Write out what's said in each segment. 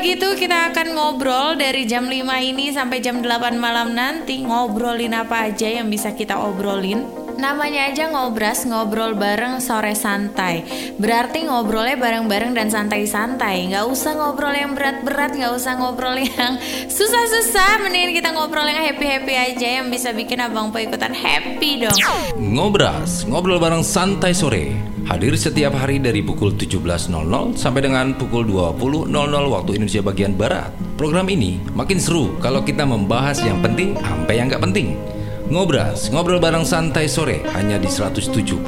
gitu kita akan ngobrol dari jam 5 ini sampai jam 8 malam nanti. Ngobrolin apa aja yang bisa kita obrolin Namanya aja ngobras, ngobrol bareng sore santai Berarti ngobrolnya bareng-bareng dan santai-santai Nggak usah ngobrol yang berat-berat, nggak usah ngobrol yang susah-susah Mending kita ngobrol yang happy-happy aja Yang bisa bikin abang po ikutan happy dong Ngobras, ngobrol bareng santai sore. Hadir setiap hari dari pukul 17.00 sampai dengan pukul 20.00 waktu Indonesia bagian Barat. Program ini makin seru kalau kita membahas yang penting sampai yang nggak penting. Ngobras, ngobrol bareng santai sore hanya di 107.8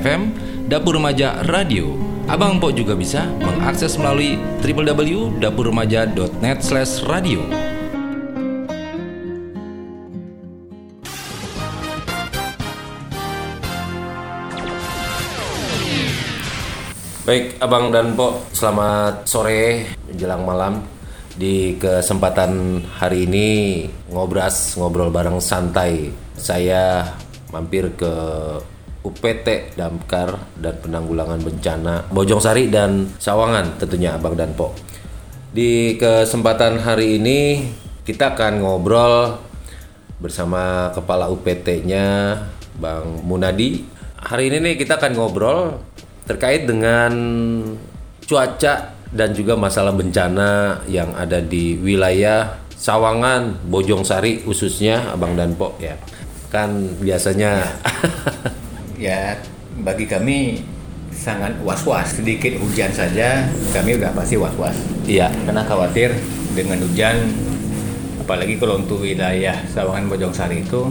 FM, Dapur Remaja Radio. Abang Po juga bisa mengakses melalui www.dapurremaja.net/radio. Baik, Abang dan Po, selamat sore menjelang malam. Di kesempatan hari ini ngobras ngobrol bareng santai. Saya mampir ke UPT Damkar dan Penanggulangan Bencana Bojong Sari dan Sawangan tentunya Abang dan Po. Di kesempatan hari ini kita akan ngobrol bersama kepala UPT-nya Bang Munadi. Hari ini nih kita akan ngobrol terkait dengan cuaca dan juga masalah bencana yang ada di wilayah Sawangan, Bojong Sari khususnya Abang dan Po ya. Kan biasanya. Ya bagi kami sangat was-was sedikit hujan saja kami udah pasti was-was. Iya. Karena khawatir dengan hujan apalagi kalau untuk wilayah Sawangan Bojong Sari itu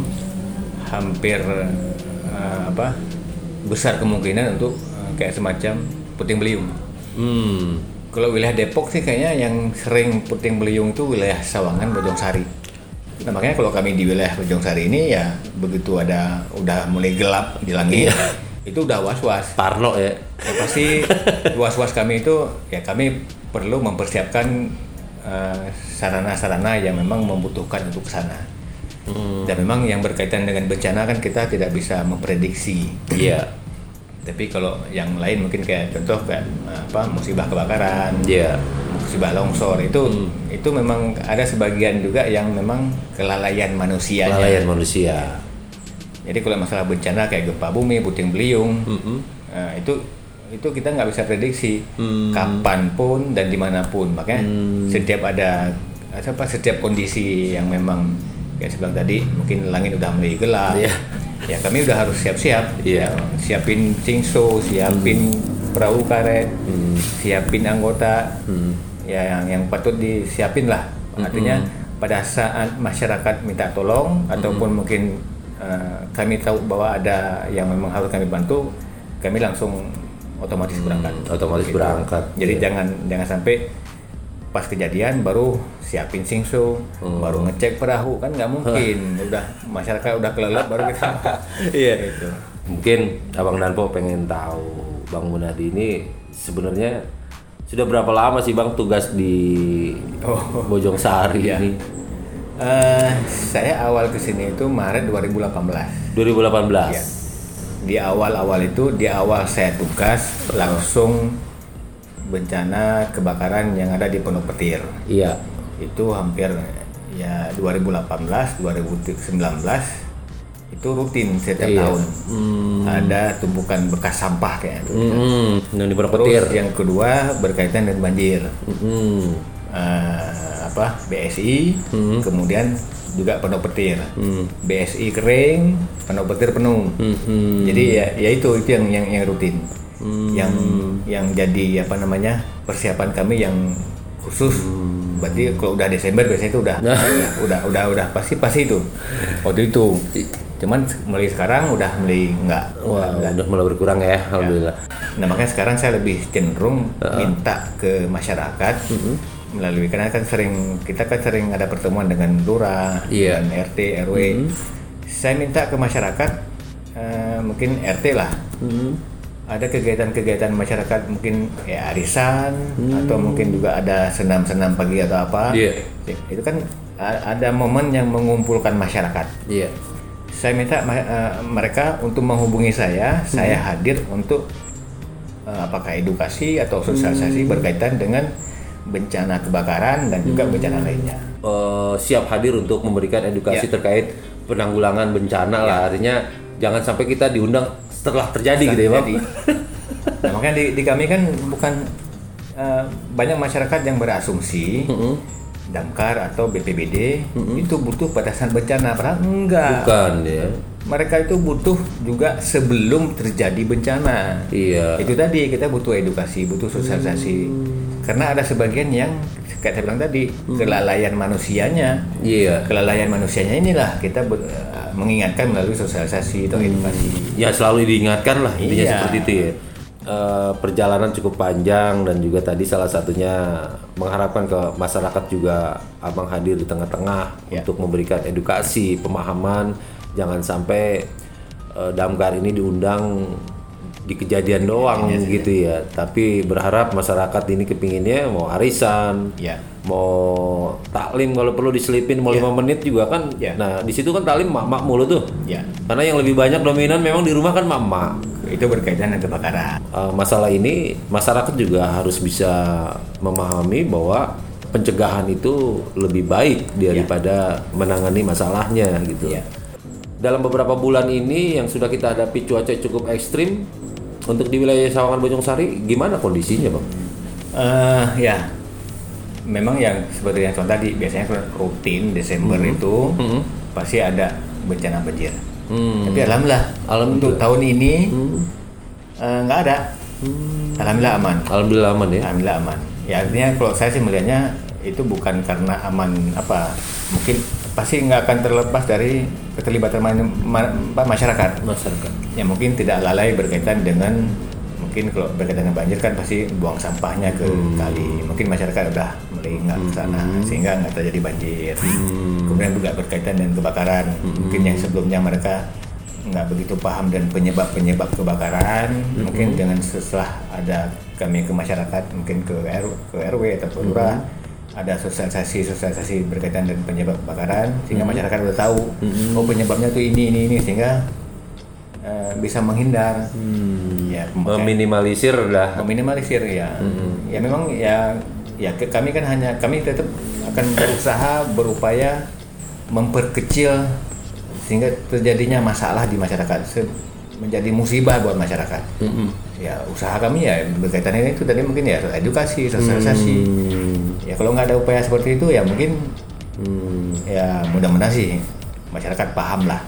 hampir eh, apa besar kemungkinan untuk eh, kayak semacam puting beliung. Hmm, kalau wilayah Depok sih kayaknya yang sering puting beliung itu wilayah Sawangan Bojong Sari nah makanya kalau kami di wilayah Bojong Sari ini ya begitu ada udah mulai gelap di langit itu udah was-was Parno ya. ya pasti was-was kami itu ya kami perlu mempersiapkan eh, sarana-sarana yang memang membutuhkan untuk ke sana. Dan memang yang berkaitan dengan bencana kan kita tidak bisa memprediksi. Iya. Tapi kalau yang lain mungkin kayak contoh kayak eh, apa musibah kebakaran, Iya. musibah longsor itu itu memang ada sebagian juga yang memang kelalaian manusia. Kelalaian manusia. Jadi kalau masalah bencana kayak gempa bumi, puting beliung, Mm-mm. Nah, itu itu kita nggak bisa prediksi Hmm. kapan pun dan di mana pun makanya Hmm. setiap ada apa setiap kondisi yang memang kayak sebelah tadi mungkin langit udah mulai gelap Iya. Ya kami udah harus siap-siap Iya. Ya, siapin cingso siapin perahu karet Hmm. siapin anggota Hmm. ya yang yang patut disiapin lah artinya pada saat masyarakat minta tolong ataupun mungkin eh, kami tahu bahwa ada yang memang harus kami bantu kami langsung otomatis berangkat otomatis berangkat. jadi Iya. jangan jangan sampai pas kejadian baru siapin singso baru ngecek perahu kan nggak mungkin udah masyarakat udah kelelep baru kita Iya. gitu Mungkin Abang Danpo pengen tahu Bang Munadi ini sebenarnya sudah berapa lama sih Bang tugas di Oh. Bojong Sari Iya. ini? Eh, saya awal ke sini itu Maret 2018 2018. Ya. Di awal-awal itu, di awal saya tugas langsung bencana kebakaran yang ada di Pondok Petir. Iya. Itu hampir ya 2018, 2019 itu rutin setiap Iya. tahun. Hmm. Ada tumpukan bekas sampah kayak gitu. Hmm, yang di Pondok Terus Petir. yang kedua berkaitan dengan banjir. Hmm. Eh, apa BSI, Hmm. kemudian juga Pondok Petir. Hmm. BSI kering, Pondok Petir penuh. Hmm. Jadi ya, ya itu itu yang yang, yang rutin. Hmm. Yang yang jadi apa namanya persiapan kami yang khusus. Hmm. Berarti kalau udah Desember biasanya itu udah Nah. ya, udah udah udah pasti pasti itu. Waktu itu. Cuman mulai sekarang udah mulai enggak. Wah, enggak. udah mulai berkurang ya, alhamdulillah. Nah makanya sekarang saya lebih cenderung minta ke masyarakat Mm-hmm. melalui karena kan sering kita kan sering ada pertemuan dengan lurah, Iya. dengan RT, RW. Saya minta ke masyarakat eh, mungkin RT lah Hmm. Ada kegiatan-kegiatan masyarakat mungkin ya arisan atau mungkin juga ada senam-senam pagi atau apa. Iya. Itu kan ada momen yang mengumpulkan masyarakat. Iya. Saya minta ma- eh, mereka untuk menghubungi saya, saya hadir untuk eh, apakah edukasi atau sosialisasi berkaitan dengan bencana kebakaran dan juga bencana lainnya. Eh, siap hadir untuk memberikan edukasi Ya. terkait penanggulangan bencana lah. Artinya jangan sampai kita diundang setelah terjadi gitu ya, Bang. Nah, makanya di, di kami kan bukan eh, banyak masyarakat yang berasumsi damkar atau BPBD itu butuh pada saat bencana, padahal enggak. Bukan ya. Mereka itu butuh juga sebelum terjadi bencana. Iya. Itu tadi kita butuh edukasi, butuh sosialisasi. Karena ada sebagian yang kayak saya bilang tadi kelalaian manusianya. Iya. Kelalaian manusianya inilah kita ber- eh, mengingatkan melalui sosialisasi atau edukasi. Ya selalu diingatkan lah intinya Iya. seperti itu ya. Eh, perjalanan cukup panjang dan juga tadi salah satunya mengharapkan ke masyarakat juga abang hadir di tengah-tengah Ya. untuk memberikan edukasi pemahaman jangan sampai eh, damkar ini diundang di kejadian doang gitu ya tapi berharap masyarakat ini kepinginnya mau arisan Ya. mau taklim kalau perlu diselipin mau lima menit juga kan Ya. nah di situ kan taklim mak-mak mulu tuh Ya. karena yang lebih banyak dominan memang di rumah kan mama. Itu berkaitan dengan kebakaran. Eh, masalah ini masyarakat juga harus bisa memahami bahwa pencegahan itu lebih baik daripada menangani masalahnya gitu. Ya. Dalam beberapa bulan ini yang sudah kita hadapi cuaca cukup ekstrim untuk di wilayah Sawangan Bojong Sari gimana kondisinya, Bang? Eh, ya, memang yang seperti yang contoh tadi biasanya rutin Desember itu pasti ada bencana banjir. Hmm. Tapi alhamdulillah, Alhamdulillah. untuk tahun ini eh, nggak ada. Alhamdulillah aman. Alhamdulillah aman ya. Alhamdulillah aman. Ya artinya kalau saya sih melihatnya itu bukan karena aman apa mungkin pasti nggak akan terlepas dari keterlibatan ma- ma- masyarakat. Masyarakat. Ya mungkin tidak lalai berkaitan dengan mungkin kalau berkaitan dengan banjir kan pasti buang sampahnya ke kali. Mungkin masyarakat udah mulai nggak ke sana sehingga nggak terjadi banjir. Kemudian juga berkaitan dengan kebakaran. Mungkin yang sebelumnya mereka nggak begitu paham dan penyebab-penyebab kebakaran. Mungkin dengan setelah ada kami ke masyarakat, mungkin ke RW, ke RW atau ke lurah ada sosialisasi sosialisasi berkaitan dengan penyebab kebakaran sehingga masyarakat udah tahu oh penyebabnya tuh ini ini ini sehingga eh, bisa menghindar. Ya makanya- Meminimalisir lah. meminimalisir ya. Ya memang ya ya ke- kami kan hanya kami tetap akan berusaha berupaya memperkecil sehingga terjadinya masalah di masyarakat menjadi musibah buat masyarakat. Ya usaha kami ya berkaitan ini itu tadi mungkin ya edukasi sosialisasi. Ya kalau nggak ada upaya seperti itu ya mungkin ya mudah-mudahan sih masyarakat paham lah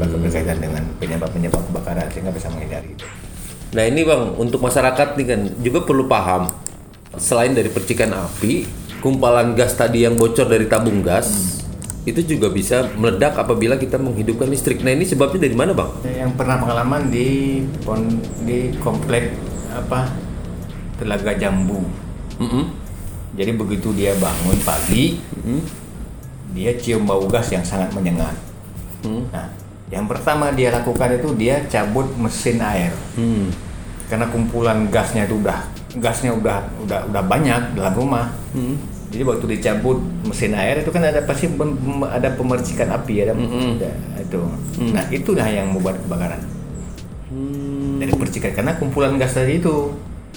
berkaitan dengan penyebab-penyebab kebakaran sehingga bisa menghindari itu. Nah ini bang, untuk masyarakat nih kan juga perlu paham selain dari percikan api, kumpalan gas tadi yang bocor dari tabung gas itu juga bisa meledak apabila kita menghidupkan listrik. Nah ini sebabnya dari mana bang? yang pernah pengalaman di pon di komplek apa Telaga Jambu. Mm-mm. Jadi begitu dia bangun pagi, dia cium bau gas yang sangat menyengat. Nah, yang pertama dia lakukan itu dia cabut mesin air. Hmm. Karena kumpulan gasnya itu udah gasnya udah udah udah banyak dalam rumah. Jadi waktu dicabut mesin air itu kan ada pasti ada pemercikan api ada, ada itu. Nah, itulah yang membuat kebakaran. Dari percikan karena kumpulan gas tadi itu.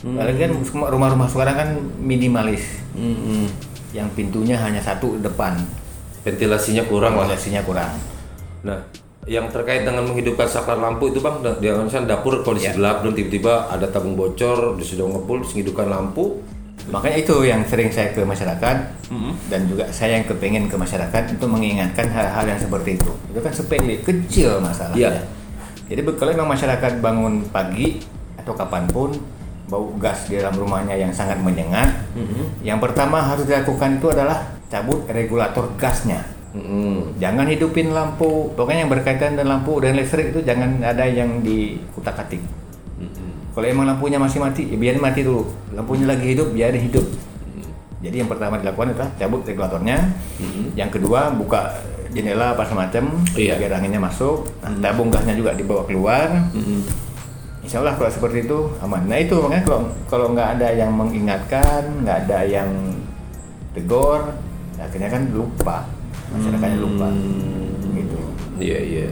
Apalagi kan semua rumah-rumah sekarang kan minimalis. Mm-mm. Yang pintunya hanya satu depan. Ventilasinya kurang lah. Ventilasinya kurang. Nah, yang terkait dengan menghidupkan saklar lampu itu bang, dengan misalnya dapur kondisi Ya. gelap dan tiba-tiba ada tabung bocor, sudah ngepul, terus menghidupkan lampu. Makanya itu yang sering saya ke masyarakat dan juga saya yang kepengen ke masyarakat untuk mengingatkan hal-hal yang seperti itu. Itu kan sepele, kecil masalahnya. Iya. Jadi kalau memang masyarakat bangun pagi atau kapan pun bau gas di dalam rumahnya yang sangat menyengat, yang pertama harus dilakukan itu adalah cabut regulator gasnya. Mm-mm. Jangan hidupin lampu, pokoknya yang berkaitan dengan lampu dan listrik itu jangan ada yang dikutak-atik. Kalau emang lampunya masih mati, ya biarin mati dulu. Lampunya lagi hidup, biarin hidup. Jadi yang pertama dilakukan adalah cabut regulatornya. Yang kedua buka jendela apa semacam Iya. biar anginnya masuk. Nah, tabung gasnya juga dibawa keluar. Insya Allah kalau seperti itu aman. Nah itu makanya kalau kalau nggak ada yang mengingatkan, nggak ada yang tegur, akhirnya kan lupa masyarakatnya lupa. Gitu. Iya iya.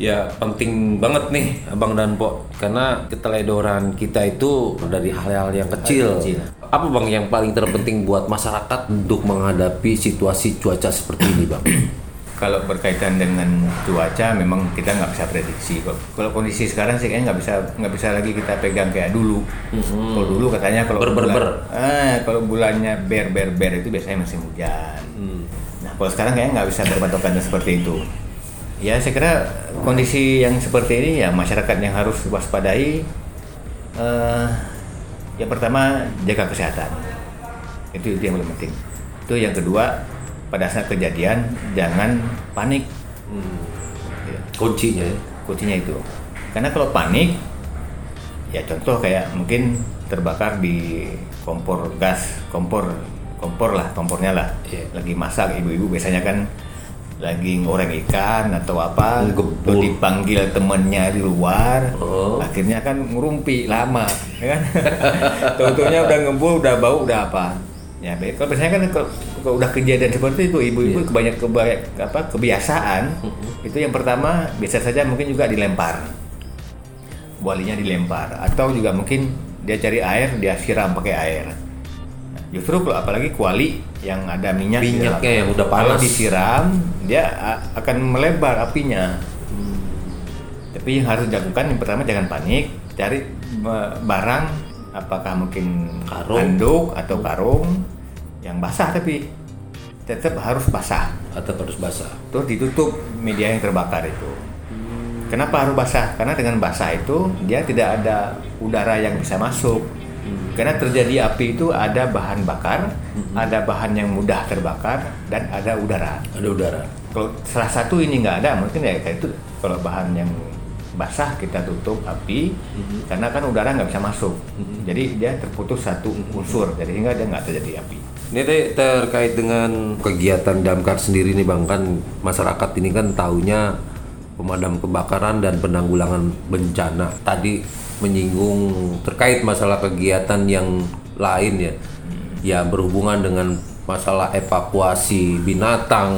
Ya penting banget nih Abang dan Po karena keteledoran kita itu dari hal-hal yang kecil. kecil. Apa Bang yang paling terpenting buat masyarakat untuk menghadapi situasi cuaca seperti ini Bang? Kalau berkaitan dengan cuaca, memang kita nggak bisa prediksi. Kalau- kondisi sekarang sih kayaknya nggak bisa nggak bisa lagi kita pegang kayak dulu. Kalau dulu katanya kalau Ber- ber- bulan, ber. ah, kalau bulannya ber ber ber itu biasanya musim hujan. Nah kalau sekarang kayaknya nggak bisa berpatokan seperti itu. Ya saya kira kondisi yang seperti ini ya masyarakat yang harus waspadai. eh yang pertama jaga kesehatan. Itu, itu yang paling penting. Itu yang kedua pada saat kejadian jangan panik. Ya, Kuncinya ya. kuncinya itu. Karena kalau panik ya contoh kayak mungkin terbakar di kompor gas, kompor kompor lah, kompornya lah. Iya. Lagi masak ibu-ibu biasanya kan lagi ngoreng ikan atau apa, terus dipanggil temennya di luar, Oh. akhirnya kan ngerumpi lama, ya kan? Tentunya udah ngebul, udah bau, udah apa? Ya, kalau biasanya kan kalau, kalau udah kejadian seperti itu, ibu-ibu kebanyak kebanyak apa kebiasaan, itu yang pertama biasa saja mungkin juga dilempar, walinya dilempar, atau juga mungkin dia cari air, dia siram pakai air. Nah, Justru kalau apalagi kuali yang ada minyak Minyaknya yang udah Kalau panas. disiram, dia akan melebar apinya. Tapi yang harus dilakukan yang pertama jangan panik, cari barang apakah mungkin Karung. handuk atau karung yang basah tapi tetap harus basah. Atau harus basah. Terus ditutup media yang terbakar itu. Kenapa harus basah? Karena dengan basah itu dia tidak ada udara yang bisa masuk. Karena terjadi api itu ada bahan bakar, ada bahan yang mudah terbakar, dan ada udara. Ada udara. Kalau salah satu ini nggak ada, mungkin ya kayak itu kalau bahan yang basah kita tutup api, karena kan udara nggak bisa masuk. Jadi dia terputus satu unsur, jadi sehingga dia nggak terjadi api. Ini teh terkait dengan kegiatan damkar sendiri nih bang kan masyarakat ini kan taunya pemadam kebakaran dan penanggulangan bencana. Tadi menyinggung terkait masalah kegiatan yang lain ya, ya berhubungan dengan masalah evakuasi binatang,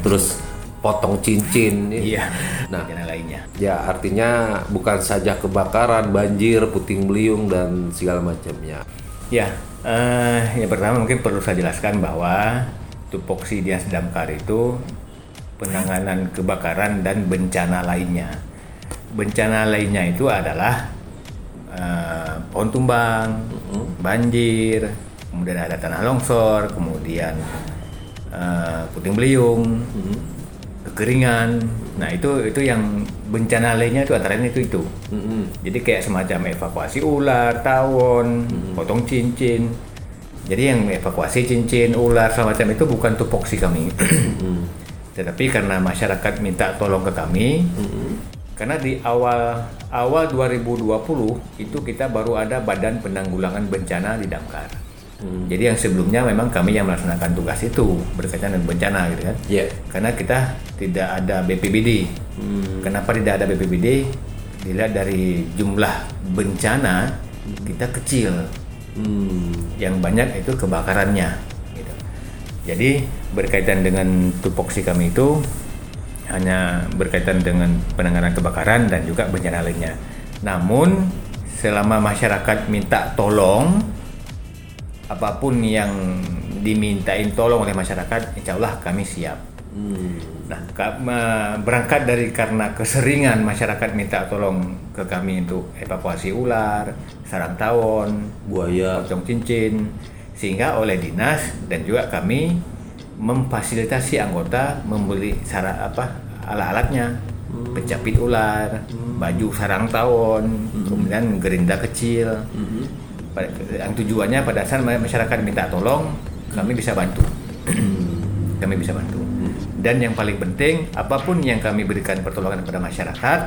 terus potong cincin. ya. Iya. Nah, lainnya. Ya artinya bukan saja kebakaran, banjir, puting beliung dan segala macamnya. Ya, eh, yang pertama mungkin perlu saya jelaskan bahwa tupoksi dinas damkar itu penanganan kebakaran dan bencana lainnya. Bencana lainnya itu adalah eh, pohon tumbang, banjir, kemudian ada tanah longsor, kemudian eh, puting beliung, kekeringan. Nah itu itu yang bencana lainnya itu antara lain itu itu. Jadi kayak semacam evakuasi ular, tawon, potong cincin. Jadi yang evakuasi cincin, ular, semacam itu bukan tupoksi kami. Tetapi karena masyarakat minta tolong ke kami, karena di awal awal 2020 itu kita baru ada Badan Penanggulangan Bencana di Damkar. Jadi yang sebelumnya memang kami yang melaksanakan tugas itu berkaitan dengan bencana gitu kan. Iya. Karena kita tidak ada BPBD. Kenapa tidak ada BPBD? Dilihat dari jumlah bencana kita kecil. Yang banyak itu kebakarannya. Gitu. Jadi berkaitan dengan tupoksi kami itu hanya berkaitan dengan penanganan kebakaran dan juga bencana lainnya. Namun selama masyarakat minta tolong apa pun yang dimintain tolong oleh masyarakat, insya Allah kami siap. Nah, ka- me- berangkat dari karena keseringan masyarakat minta tolong ke kami untuk evakuasi ular, sarang tawon, Buaya. potong cincin, sehingga oleh dinas dan juga kami memfasilitasi anggota membeli sara apa alat-alatnya, pencapit ular, baju sarang tawon, kemudian gerinda kecil. Pada- Yang tujuannya pada saat masyarakat minta tolong, kami bisa bantu. kami bisa bantu. Dan yang paling penting, apa pun yang kami berikan pertolongan kepada masyarakat,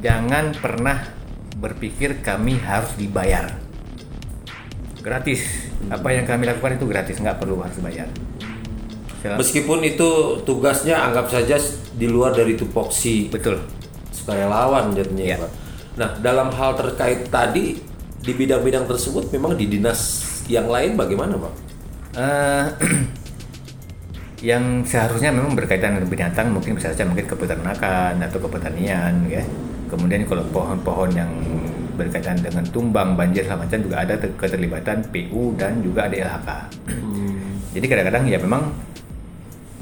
jangan pernah berpikir kami harus dibayar. Gratis. Apa yang kami lakukan itu gratis, nggak perlu harus bayar. Selama- Meskipun itu tugasnya anggap saja di luar dari tupoksi Betul. sukarelawan jadinya ya. Pak. Nah, dalam hal terkait tadi di bidang-bidang tersebut memang di dinas yang lain bagaimana, Pak? Eh, yang seharusnya memang berkaitan dengan binatang mungkin bisa saja mungkin ke peternakan atau ke pertanian ya kemudian kalau pohon-pohon yang berkaitan dengan tumbang banjir segala macam juga ada ter- keterlibatan PU dan juga ada LHK jadi kadang-kadang ya memang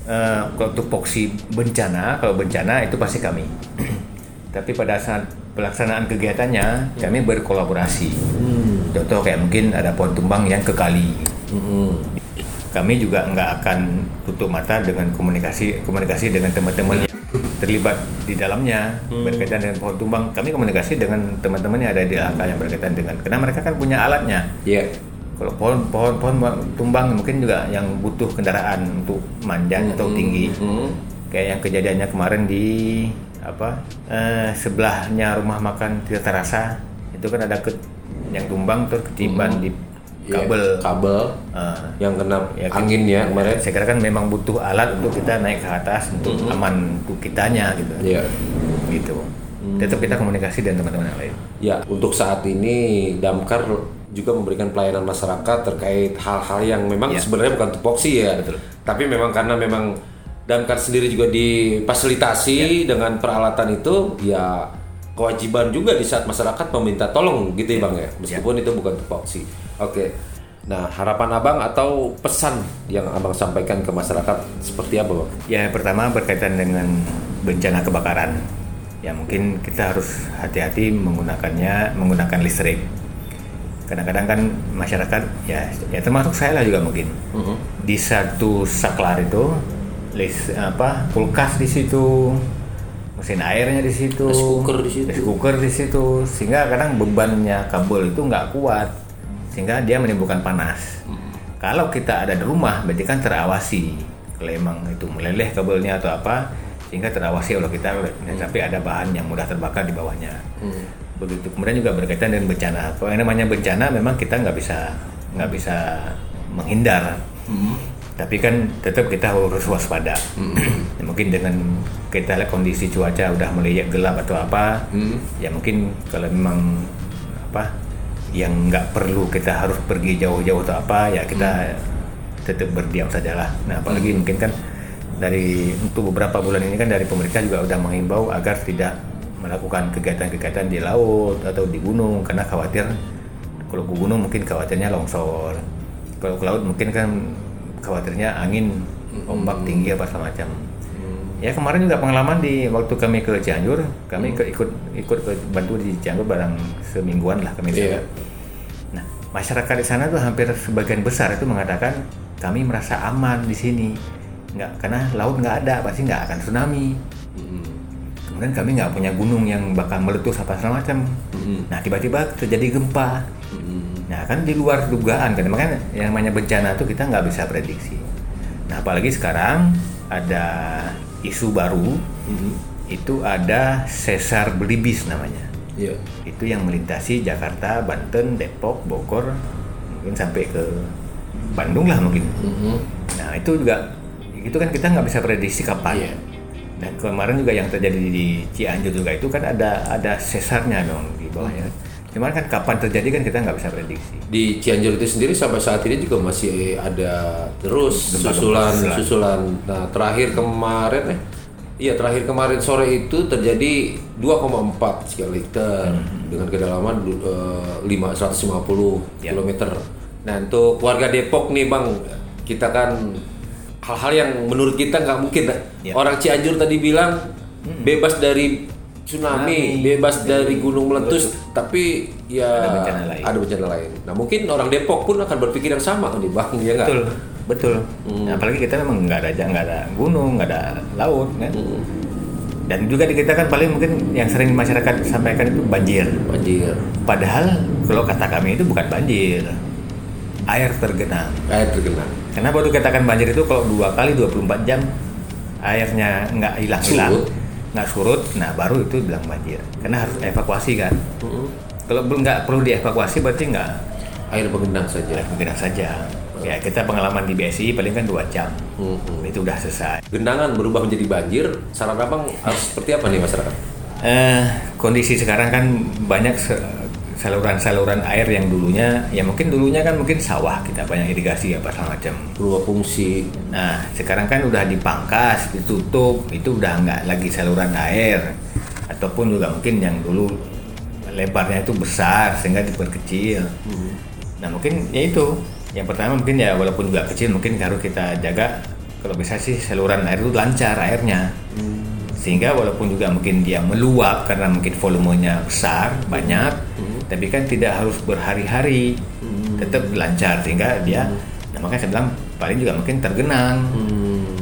eh, kalau tupoksi bencana kalau bencana itu pasti kami. Tapi pada saat pelaksanaan kegiatannya kami berkolaborasi. Contoh kayak mungkin ada pohon tumbang yang ke kali kami juga nggak akan tutup mata dengan komunikasi komunikasi dengan teman-teman yang terlibat di dalamnya. Berkaitan dengan pohon tumbang kami komunikasi dengan teman-teman yang ada di LHK yang berkaitan dengan karena mereka kan punya alatnya. Iya. Kalau pohon pohon pohon tumbang mungkin juga yang butuh kendaraan untuk manjat atau tinggi. Hmm. kayak yang kejadiannya kemarin di apa eh, sebelahnya rumah makan Tirta Rasa itu kan ada ke, yang tumbang terus ketiban di Iya, kabel. kabel Eh, yang kena Ya, angin ya kemarin. saya kira kan memang butuh alat untuk kita naik ke atas untuk aman untuk kitanya gitu. Iya. gitu. Tetap kita komunikasi dengan teman-teman yang lain. Ya, untuk saat ini Damkar juga memberikan pelayanan masyarakat terkait hal-hal yang memang Ya. sebenarnya bukan tupoksi ya. Betul. Tapi memang karena memang Damkar sendiri juga difasilitasi dengan peralatan itu, ya kewajiban juga di saat masyarakat meminta tolong gitu ya Bang ya. Meskipun itu bukan tupoksi. Oke. Nah, harapan Abang atau pesan yang Abang sampaikan ke masyarakat seperti apa, Bang? Ya, pertama berkaitan dengan bencana kebakaran. Ya, mungkin kita harus hati-hati menggunakannya menggunakan listrik. Kadang-kadang kan masyarakat ya ya termasuk saya lah juga mungkin. Di satu saklar itu lis apa kulkas di situ, mesin airnya di situ, Rice cooker di situ. rice cooker di situ, sehingga kadang bebannya kabel itu nggak kuat, sehingga dia menimbulkan panas. Kalau kita ada di rumah, berarti kan terawasi. Kalau emang itu meleleh kabelnya atau apa, sehingga terawasi oleh kita, tapi ada bahan yang mudah terbakar di bawahnya. Begitu. Kemudian juga berkaitan dengan bencana. Kalau yang namanya bencana, memang kita nggak bisa nggak bisa menghindar. Tapi kan tetap kita harus waspada. Ya, mungkin dengan kita lihat kondisi cuaca udah mulai gelap atau apa, ya mungkin kalau memang apa yang nggak perlu kita harus pergi jauh-jauh atau apa ya kita tetap berdiam sajalah. Nah apalagi mungkin kan dari untuk beberapa bulan ini kan dari pemerintah juga udah menghimbau agar tidak melakukan kegiatan-kegiatan di laut atau di gunung karena khawatir kalau ke gunung mungkin khawatirnya longsor kalau ke laut mungkin kan khawatirnya angin ombak tinggi apa segala macam ya kemarin juga pengalaman di waktu kami ke Cianjur kami ke ikut ikut ke bantu di Cianjur barang semingguan lah kami sana. Iya. Nah, masyarakat di sana tuh hampir sebagian besar itu mengatakan kami merasa aman di sini. Nggak, karena laut nggak ada, pasti nggak akan tsunami. Kemudian kami nggak punya gunung yang bakal meletus apa segala macam. Nah, tiba-tiba terjadi gempa. Nah, kan di luar dugaan kan, makanya yang namanya bencana itu kita nggak bisa prediksi. Nah, apalagi sekarang ada isu baru, itu ada sesar belibis namanya Iya. itu yang melintasi Jakarta, Banten, Depok, Bogor, mungkin sampai ke Bandung lah mungkin. Nah itu juga itu kan kita nggak bisa prediksi kapan. Iya. Dan kemarin juga yang terjadi di Cianjur juga itu kan ada ada sesarnya dong di bawahnya. Cuman kan kapan terjadi kan kita nggak bisa prediksi. di Cianjur itu sendiri sampai saat ini juga masih ada terus Gempa-gempa susulan susulan. susulan. Nah terakhir kemarin eh iya terakhir kemarin sore itu terjadi 2,4 skala Richter dengan kedalaman eh, 5 150 Ya. km. Nah untuk warga Depok nih bang kita kan hal-hal yang menurut kita nggak mungkin lah. Ya. Orang Cianjur tadi bilang bebas dari tsunami, Tsunami. bebas dari gunung meletus, tapi ya Ada bencana lain. ada bencana lain. Nah mungkin orang Depok pun akan berpikir yang sama kan nih bang, ya nggak? Betul, betul. Nah, apalagi kita memang nggak ada nggak ada gunung, nggak ada laut, kan? Dan juga di kita kan paling mungkin yang sering masyarakat sampaikan itu banjir. Banjir, Padahal kalau kata kami itu bukan banjir, air tergenang. air tergenang. Kenapa tuh katakan banjir itu kalau dua kali 24 jam airnya nggak hilang-hilang, nggak surut, nah baru itu bilang banjir. Karena harus evakuasi kan. Kalau belum nggak perlu dievakuasi berarti nggak Air pengendang saja. bergerak saja. Ya kita pengalaman di BSI paling kan dua jam, Mm-mm. itu udah selesai. Genangan berubah menjadi banjir. Saran abang harus seperti apa nih masyarakat? Eh, kondisi sekarang kan banyak se- saluran-saluran air yang dulunya ya mungkin dulunya kan mungkin sawah kita banyak irigasi apa segala macam. berubah fungsi. Nah sekarang kan udah dipangkas, ditutup, itu udah nggak lagi saluran air. Ataupun juga mungkin yang dulu lebarnya itu besar sehingga diperkecil. Nah mungkin ya itu. Yang pertama mungkin ya walaupun juga kecil mungkin harus kita jaga. Kalau bisa sih saluran air itu lancar airnya. Sehingga walaupun juga mungkin dia meluap karena mungkin volumenya besar banyak tapi kan tidak harus berhari-hari. Tetap lancar sehingga dia nah makanya saya bilang paling juga mungkin tergenang.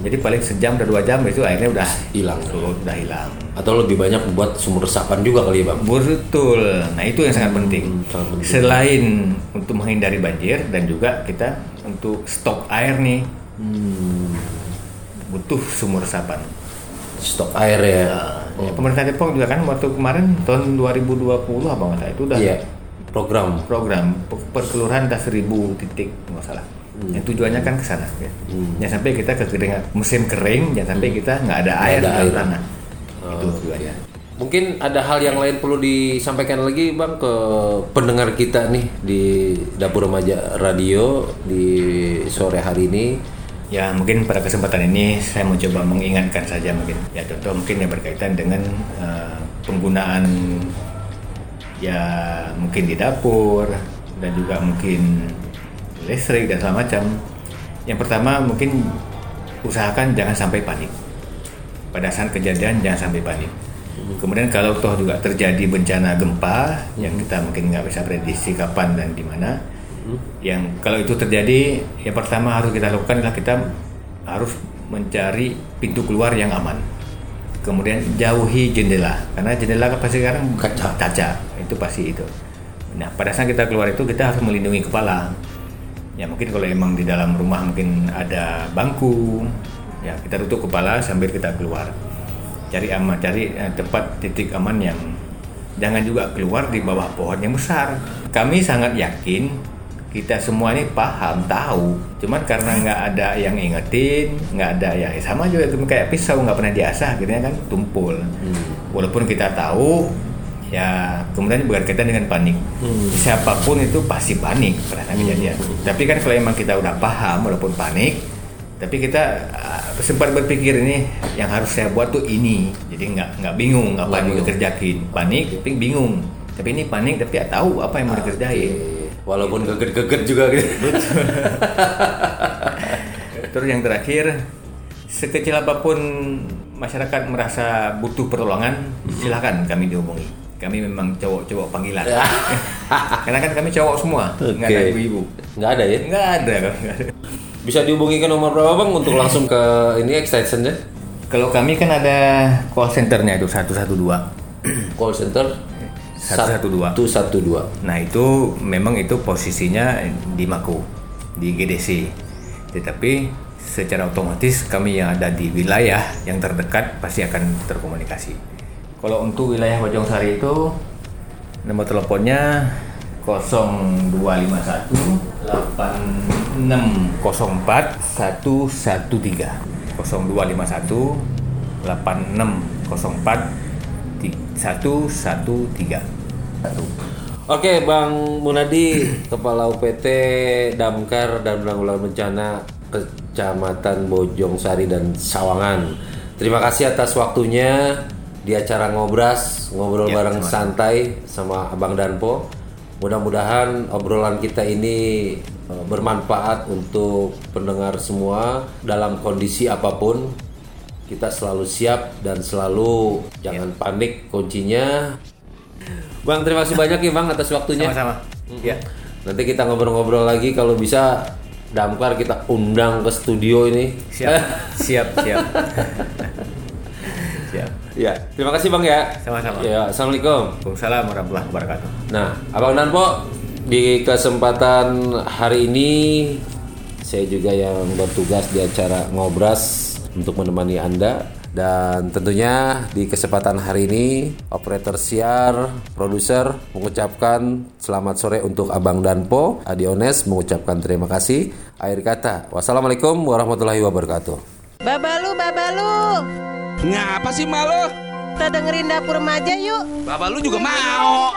Jadi paling sejam atau dua jam itu airnya udah Hilang. udah hilang. Atau lebih banyak buat sumur resapan juga kali ya bang? Betul. Nah itu yang sangat penting. Hmm, sangat penting. selain untuk menghindari banjir dan juga kita untuk stok air nih. Butuh sumur resapan. Stok air ya Ya, pemerintah Depok juga kan waktu kemarin tahun 2020 apa nggak salah itu udah iya program program pe- perkelurahan ada seribu titik nggak salah. Yang tujuannya kan ke sana. Ya. Jangan sampai kita kekeringan musim kering, jangan sampai kita nggak ada air di air. tanah. itu tujuannya. Mungkin ada hal yang lain perlu disampaikan lagi Bang ke pendengar kita nih di Dapur Remaja Radio di sore hari ini. Ya mungkin pada kesempatan ini saya mau coba mengingatkan saja mungkin ya contoh mungkin yang berkaitan dengan eh, penggunaan ya mungkin di dapur dan juga mungkin listrik dan segala macam. Yang pertama mungkin usahakan jangan sampai panik. Pada saat kejadian jangan sampai panik. Kemudian kalau toh juga terjadi bencana gempa yang kita mungkin nggak bisa prediksi kapan dan di mana, yang kalau itu terjadi, yang pertama harus kita lakukan adalah kita harus mencari pintu keluar yang aman. Kemudian jauhi jendela, karena jendela kan pasti sekarang Kaca. itu pasti itu. Nah pada saat kita keluar itu kita harus melindungi kepala. Ya mungkin kalau emang di dalam rumah mungkin ada bangku, ya kita tutup kepala sambil kita keluar. Cari aman, cari eh, tempat titik aman yang jangan juga keluar di bawah pohon yang besar. Kami sangat yakin kita semua ini paham, tahu. Cuman karena nggak ada yang ingetin, nggak ada ya sama juga kayak pisau nggak pernah diasah, akhirnya kan tumpul. Walaupun kita tahu, ya kemudian berkaitan dengan panik. Siapa pun itu pasti panik pada saat kejadian. Tapi kan kalau emang kita udah paham, walaupun panik, tapi kita uh, sempat berpikir ini yang harus saya buat tuh ini. Jadi nggak nggak bingung apa yang mau dikerjakin. Panik, tapi bingung. Tapi ini panik tapi ya tahu apa yang mau dikerjain. Walaupun geget-geget juga gitu. Terus yang terakhir, sekecil apa pun masyarakat merasa butuh pertolongan, silakan kami dihubungi. Kami memang cowok-cowok panggilan. Karena kan kami cowok semua, nggak ada ibu-ibu. Nggak ada ya? Nggak ada. kami nggak ada. Bisa dihubungi ke nomor berapa Bang untuk langsung ke ini extensionnya? Kalau kami kan ada call centernya itu 112. Call center 112. 112. Nah itu memang itu posisinya di Mako, di GDC. Tetapi secara otomatis kami yang ada di wilayah yang terdekat pasti akan terkomunikasi. Kalau untuk wilayah Bojong Sari itu nomor teleponnya 0251 8604 113 0251 8604 113 Oke, Bang Munadi, Kepala UPT Damkar dan Penanggulangan Bencana Kecamatan Bojong Sari dan Sawangan. Terima kasih atas waktunya di acara ngobras, ngobrol Ya, bareng sama-sama. santai sama Abang Danpo. Mudah-mudahan obrolan kita ini eh, bermanfaat untuk pendengar semua dalam kondisi apa pun. Kita selalu siap dan selalu jangan panik kuncinya Bang, terima kasih banyak ya Bang atas waktunya. Sama-sama. Ya. Nanti kita ngobrol-ngobrol lagi kalau bisa Damkar kita undang ke studio ini. Siap. siap, siap. siap. Ya, terima kasih Bang ya. Sama-sama. Ya, Assalamualaikum. Waalaikumsalam warahmatullahi wabarakatuh. Nah, Abang Danpo di kesempatan hari ini saya juga yang bertugas di acara ngobras untuk menemani Anda dan tentunya di kesempatan hari ini operator siar, produser mengucapkan selamat sore untuk Abang Danpo, Adiones mengucapkan terima kasih. Akhir kata, wassalamualaikum warahmatullahi wabarakatuh. Babalu, babalu, Ngapa sih malu? kita dengerin dapur remaja yuk. Bapak lu juga mau.